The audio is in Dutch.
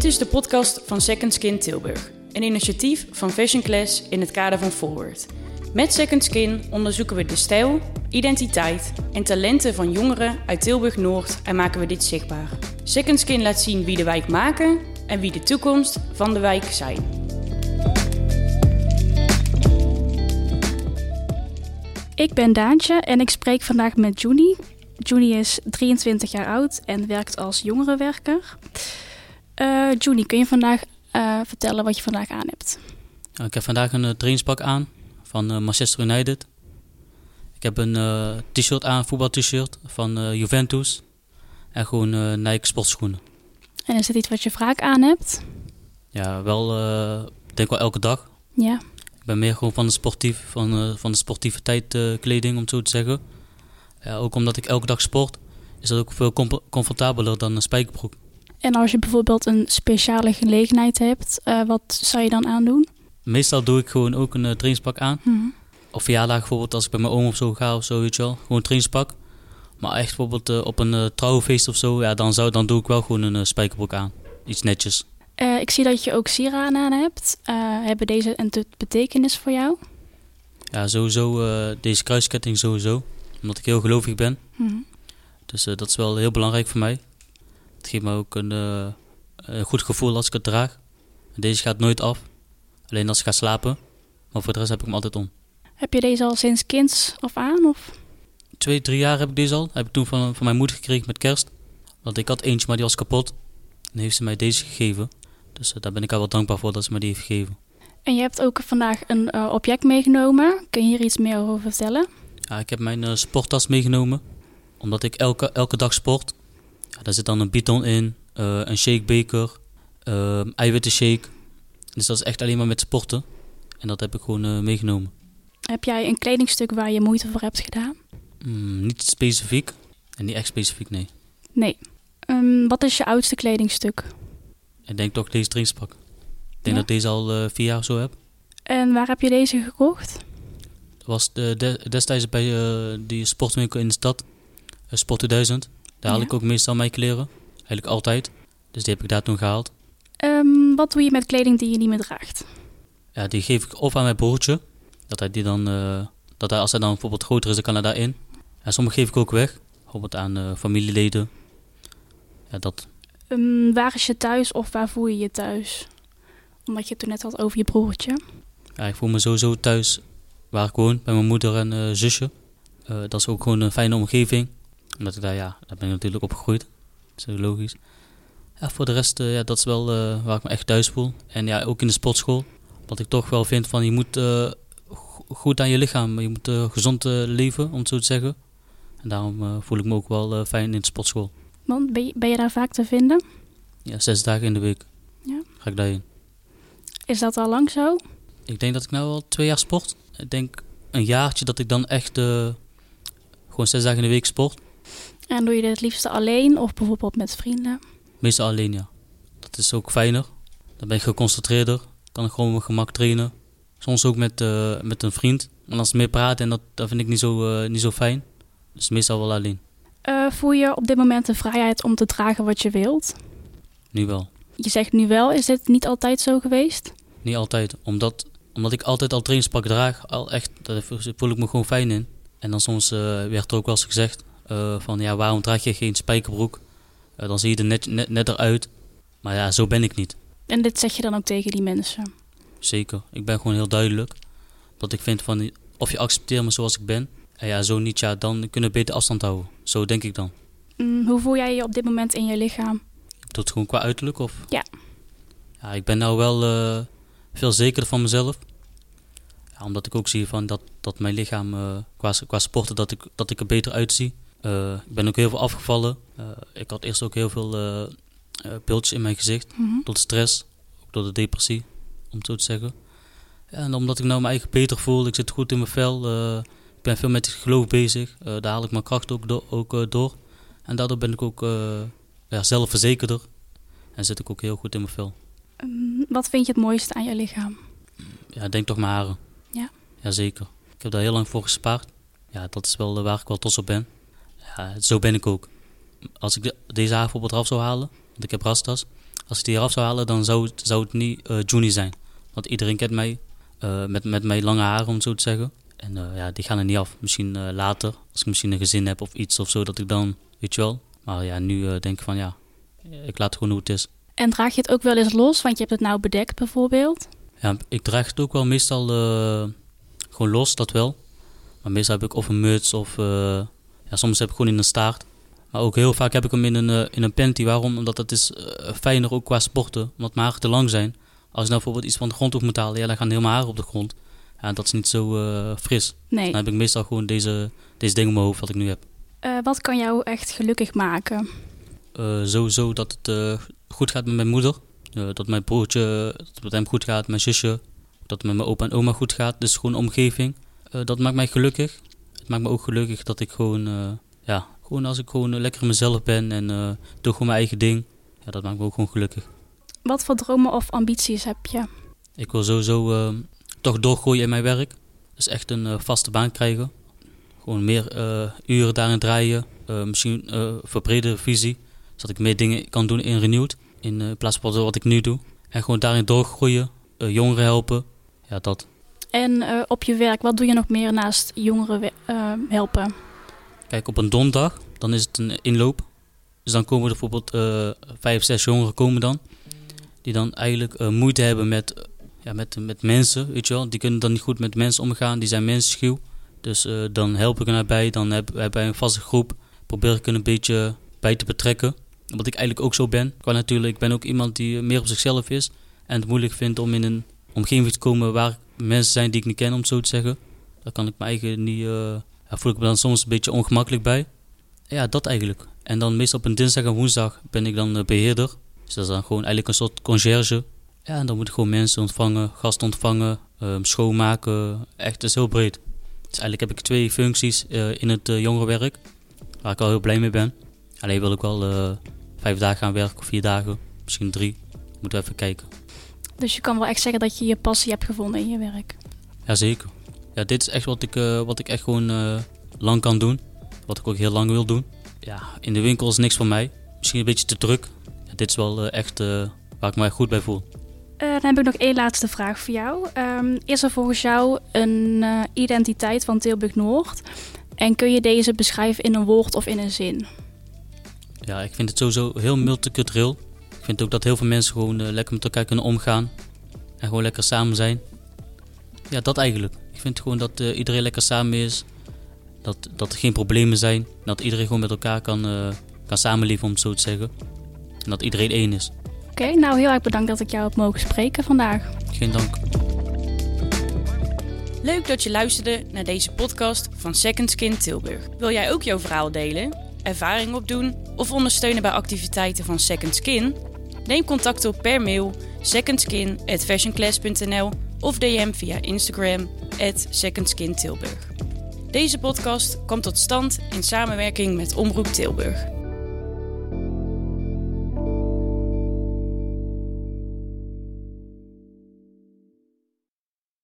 Dit is de podcast van Second Skin Tilburg, een initiatief van Fashion Class in het kader van Forward. Met Second Skin onderzoeken we de stijl, identiteit en talenten van jongeren uit Tilburg Noord en maken we dit zichtbaar. Second Skin laat zien wie de wijk maken en wie de toekomst van de wijk zijn. Ik ben Daantje en ik spreek vandaag met Juni. Juni is 23 jaar oud en werkt als jongerenwerker. Uh, Juni, kun je vandaag uh, vertellen wat je vandaag aan hebt? Nou, ik heb vandaag een uh, trainingspak aan van Manchester United. Ik heb een t-shirt aan, voetbal-t-shirt van Juventus. En gewoon Nike sportschoenen. En is het iets wat je vaak aan hebt? Ja, wel, ik denk wel elke dag. Ja. Ik ben meer gewoon van de, sportief, van, van de sportieve tijdkleding, om het zo te zeggen. Ook omdat ik elke dag sport, is dat ook veel comfortabeler dan een spijkerbroek. En als je bijvoorbeeld een speciale gelegenheid hebt, uh, wat zou je dan aandoen? Meestal doe ik gewoon ook een uh, trainingspak aan. Mm -hmm. Of verjaardag bijvoorbeeld, als ik bij mijn oom of zo ga of zo, weet je wel. Gewoon een trainingspak. Maar echt bijvoorbeeld uh, op een trouwfeest of zo, ja, dan, zou, dan doe ik wel gewoon een spijkerbroek aan. Iets netjes. ik zie dat je ook sieraden aan hebt. hebben deze een betekenis voor jou? Ja, sowieso. deze kruisketting sowieso. Omdat ik heel gelovig ben. Mm -hmm. Dus dat is wel heel belangrijk voor mij. Het geeft me ook een, uh, een, goed gevoel als ik het draag. Deze gaat nooit af. Alleen als ik ga slapen. Maar voor de rest heb ik hem altijd om. Heb je deze al sinds kinds of aan? Of? Twee, drie jaar heb ik deze al. Heb ik toen van, van mijn moeder gekregen met kerst. Want ik had eentje, maar die was kapot. En heeft ze mij deze gegeven. Dus uh, daar ben ik al wel dankbaar voor dat ze me die heeft gegeven. En je hebt ook vandaag een uh, object meegenomen. Kun je hier iets meer over vertellen? Ja, ik heb mijn sporttas meegenomen. Omdat ik elke, elke dag sport. Ja, daar zit dan een bidon in, uh, een shakebeker, uh, eiwitten shake. Dus dat is echt alleen maar met sporten. En dat heb ik gewoon uh, meegenomen. Heb jij een kledingstuk waar je moeite voor hebt gedaan? Mm, niet specifiek. En niet echt specifiek, nee. Nee. Um, wat is je oudste kledingstuk? Ik denk toch deze trainingspak. Ik denk ja? dat deze al vier jaar zo heb. En waar heb je deze gekocht? Dat was de, de, destijds bij die sportwinkel in de stad. Sport 2000. Daar haal ik ook meestal mijn kleren. Eigenlijk altijd. Dus die heb ik daar toen gehaald. Um, wat doe je met kleding die je niet meer draagt? Ja, die geef ik of aan mijn broertje. Dat hij die dan, uh, dat hij, als hij dan bijvoorbeeld groter is, dan kan hij daarin. En sommige geef ik ook weg. Bijvoorbeeld aan uh, familieleden. Ja, dat. Um, waar is je thuis of waar voel je je thuis? Omdat je het toen net had over je broertje. Ja, ik voel me sowieso thuis waar ik woon. Bij mijn moeder en uh, zusje. dat is ook gewoon een fijne omgeving omdat ik daar, ja, daar ben ik natuurlijk opgegroeid. Dat is logisch. Ja, voor de rest, uh, ja, dat is wel uh, waar ik me echt thuis voel. En ja, ook in de sportschool. Wat ik toch wel vind van, je moet uh, goed aan je lichaam, je moet gezond leven, om het zo te zeggen. En daarom voel ik me ook wel fijn in de sportschool. Want ben je, ben je daar vaak te vinden? Ja, zes dagen in de week ja. ga ik daarheen. Is dat al lang zo? Ik denk dat ik nu al twee jaar sport. Ik denk een jaartje dat ik dan echt gewoon zes dagen in de week sport. En doe je dit het liefste alleen of bijvoorbeeld met vrienden? Meestal alleen, ja. Dat is ook fijner. Dan ben ik geconcentreerder. Kan ik gewoon mijn gemak trainen. Soms ook met, uh, met een vriend. En als ze meer praten, en dat, dat vind ik niet zo, uh, niet zo fijn. Dus meestal wel alleen. Uh, voel je op dit moment de vrijheid om te dragen wat je wilt? Nu wel. Je zegt nu wel, is dit niet altijd zo geweest? Niet altijd. Omdat, omdat ik altijd al trainingspak draag, al echt, daar voel ik me gewoon fijn in. En dan soms werd er ook wel eens gezegd, van ja, waarom draag je geen spijkerbroek? Uh, dan zie je er net, net, net eruit. Maar ja, zo ben ik niet. En dit zeg je dan ook tegen die mensen? Zeker. Ik ben gewoon heel duidelijk. Dat ik vind van, of je accepteert me zoals ik ben. En ja, zo niet, ja, dan kunnen we beter afstand houden. Zo denk ik dan. Mm, hoe voel jij je op dit moment in je lichaam? Het gewoon qua uiterlijk of? Ja. Ja, ik ben nou wel uh, veel zekerder van mezelf. Ja, omdat ik ook zie van dat, dat mijn lichaam uh, qua, qua sporten, dat ik, dat ik er beter uitzie. Uh, ik ben ook heel veel afgevallen. Uh, ik had eerst ook heel veel uh, piltjes in mijn gezicht. Mm -hmm. Door de stress, ook door de depressie, om het zo te zeggen. En omdat ik nou mijn eigen beter voel, ik zit goed in mijn vel. ik ben veel met het geloof bezig. daar haal ik mijn kracht ook, do ook door. En daardoor ben ik ook ja, zelfverzekerder. En zit ik ook heel goed in mijn vel. Um, wat vind je het mooiste aan je lichaam? Ja, denk toch mijn haren. Ja? Jazeker. Ik heb daar heel lang voor gespaard. Ja, dat is wel waar ik wel trots op ben. Ja, zo ben ik ook. Als ik de, deze haar bijvoorbeeld eraf zou halen, want ik heb rastas, als ik die eraf zou halen, dan zou het, zou het niet uh, Juni zijn. Want iedereen kent mij uh, met, met mijn lange haren, om het zo te zeggen. En uh, ja, die gaan er niet af. Misschien later, als ik misschien een gezin heb of iets of zo, dat ik dan, weet je wel. Maar ja, nu denk ik van ja, ik laat het gewoon hoe het is. En draag je het ook wel eens los? Want je hebt het nou bedekt bijvoorbeeld. Ja, ik draag het ook wel meestal gewoon los, dat wel. Maar meestal heb ik of een muts of ja, soms heb ik gewoon in een staart. Maar ook heel vaak heb ik hem in een, uh, in een panty. Waarom? Omdat het is uh, fijner ook qua sporten. Omdat mijn haren te lang zijn. Als ik nou bijvoorbeeld iets van de grond op moet halen, ja, dan gaan mijn haren op de grond. Ja, dat is niet zo uh, fris. Nee. Dan heb ik meestal gewoon deze, deze dingen op mijn hoofd wat ik nu heb. wat kan jou echt gelukkig maken? sowieso dat het goed gaat met mijn moeder. dat mijn broertje, dat het met hem goed gaat, mijn zusje. Dat het met mijn opa en oma goed gaat. Dus gewoon omgeving. dat maakt mij gelukkig. Het maakt me ook gelukkig dat ik gewoon, ja, gewoon als ik gewoon lekker mezelf ben en doe gewoon mijn eigen ding. Ja, dat maakt me ook gewoon gelukkig. Wat voor dromen of ambities heb je? Ik wil sowieso uh, toch doorgroeien in mijn werk. Dus echt een uh, vaste baan krijgen. Gewoon meer uren daarin draaien. misschien verbrede visie. Zodat ik meer dingen kan doen in Renewed. In plaats van wat ik nu doe. En gewoon daarin doorgroeien. jongeren helpen. Ja, dat. En op je werk, wat doe je nog meer naast jongeren helpen? Kijk, op een donderdag, dan is het een inloop. Dus dan komen er bijvoorbeeld uh, vijf, zes jongeren komen dan. Die dan eigenlijk moeite hebben met, ja, met, met mensen, weet je wel. Die kunnen dan niet goed met mensen omgaan, die zijn mensenschuw. Dus dan help ik er naar bij, dan heb, heb ik een vaste groep. Probeer ik er een beetje bij te betrekken. Wat ik eigenlijk ook zo ben. Qua natuurlijk, ik ben ook iemand die meer op zichzelf is. En het moeilijk vindt om in een omgeving te komen waar mensen zijn die ik niet ken, om zo te zeggen. Dan kan ik mijn eigen niet daar voel ik me dan soms een beetje ongemakkelijk bij. Ja, dat eigenlijk. En dan meestal op een dinsdag en woensdag ben ik dan beheerder. Dus dat is dan gewoon eigenlijk een soort conciërge. Ja, en dan moet ik gewoon mensen ontvangen, gasten ontvangen, um, schoonmaken. Echt, het is heel breed. Dus eigenlijk heb ik twee functies uh, in het uh, jongerenwerk. Waar ik al heel blij mee ben. Alleen wil ik wel vijf dagen gaan werken of vier dagen. Misschien drie. Moeten we even kijken. Dus je kan wel echt zeggen dat je je passie hebt gevonden in je werk? Jazeker ja, dit is echt wat ik, uh, wat ik echt gewoon uh, lang kan doen. Wat ik ook heel lang wil doen. Ja, in de winkel is niks voor mij. Misschien een beetje te druk. Ja, dit is wel uh, echt waar ik me goed bij voel. dan heb ik nog één laatste vraag voor jou. Um, is er volgens jou een identiteit van Tilburg Noord? En kun je deze beschrijven in een woord of in een zin? Ja, ik vind het sowieso heel multicultureel. Ik vind ook dat heel veel mensen gewoon lekker met elkaar kunnen omgaan. En gewoon lekker samen zijn. Ja, dat eigenlijk. Ik vind gewoon dat uh, iedereen lekker samen is. Dat, dat er geen problemen zijn. Dat iedereen gewoon met elkaar kan, uh, kan samenleven, om het zo te zeggen. En dat iedereen één is. Oké, okay, nou heel erg bedankt dat ik jou heb mogen spreken vandaag. Geen dank. Leuk dat je luisterde naar deze podcast van Second Skin Tilburg. Wil jij ook jouw verhaal delen, ervaring opdoen of ondersteunen bij activiteiten van Second Skin? Neem contact op per mail secondskin@fashionclass.nl of DM via Instagram @secondskintilburg. Deze podcast komt tot stand in samenwerking met Omroep Tilburg.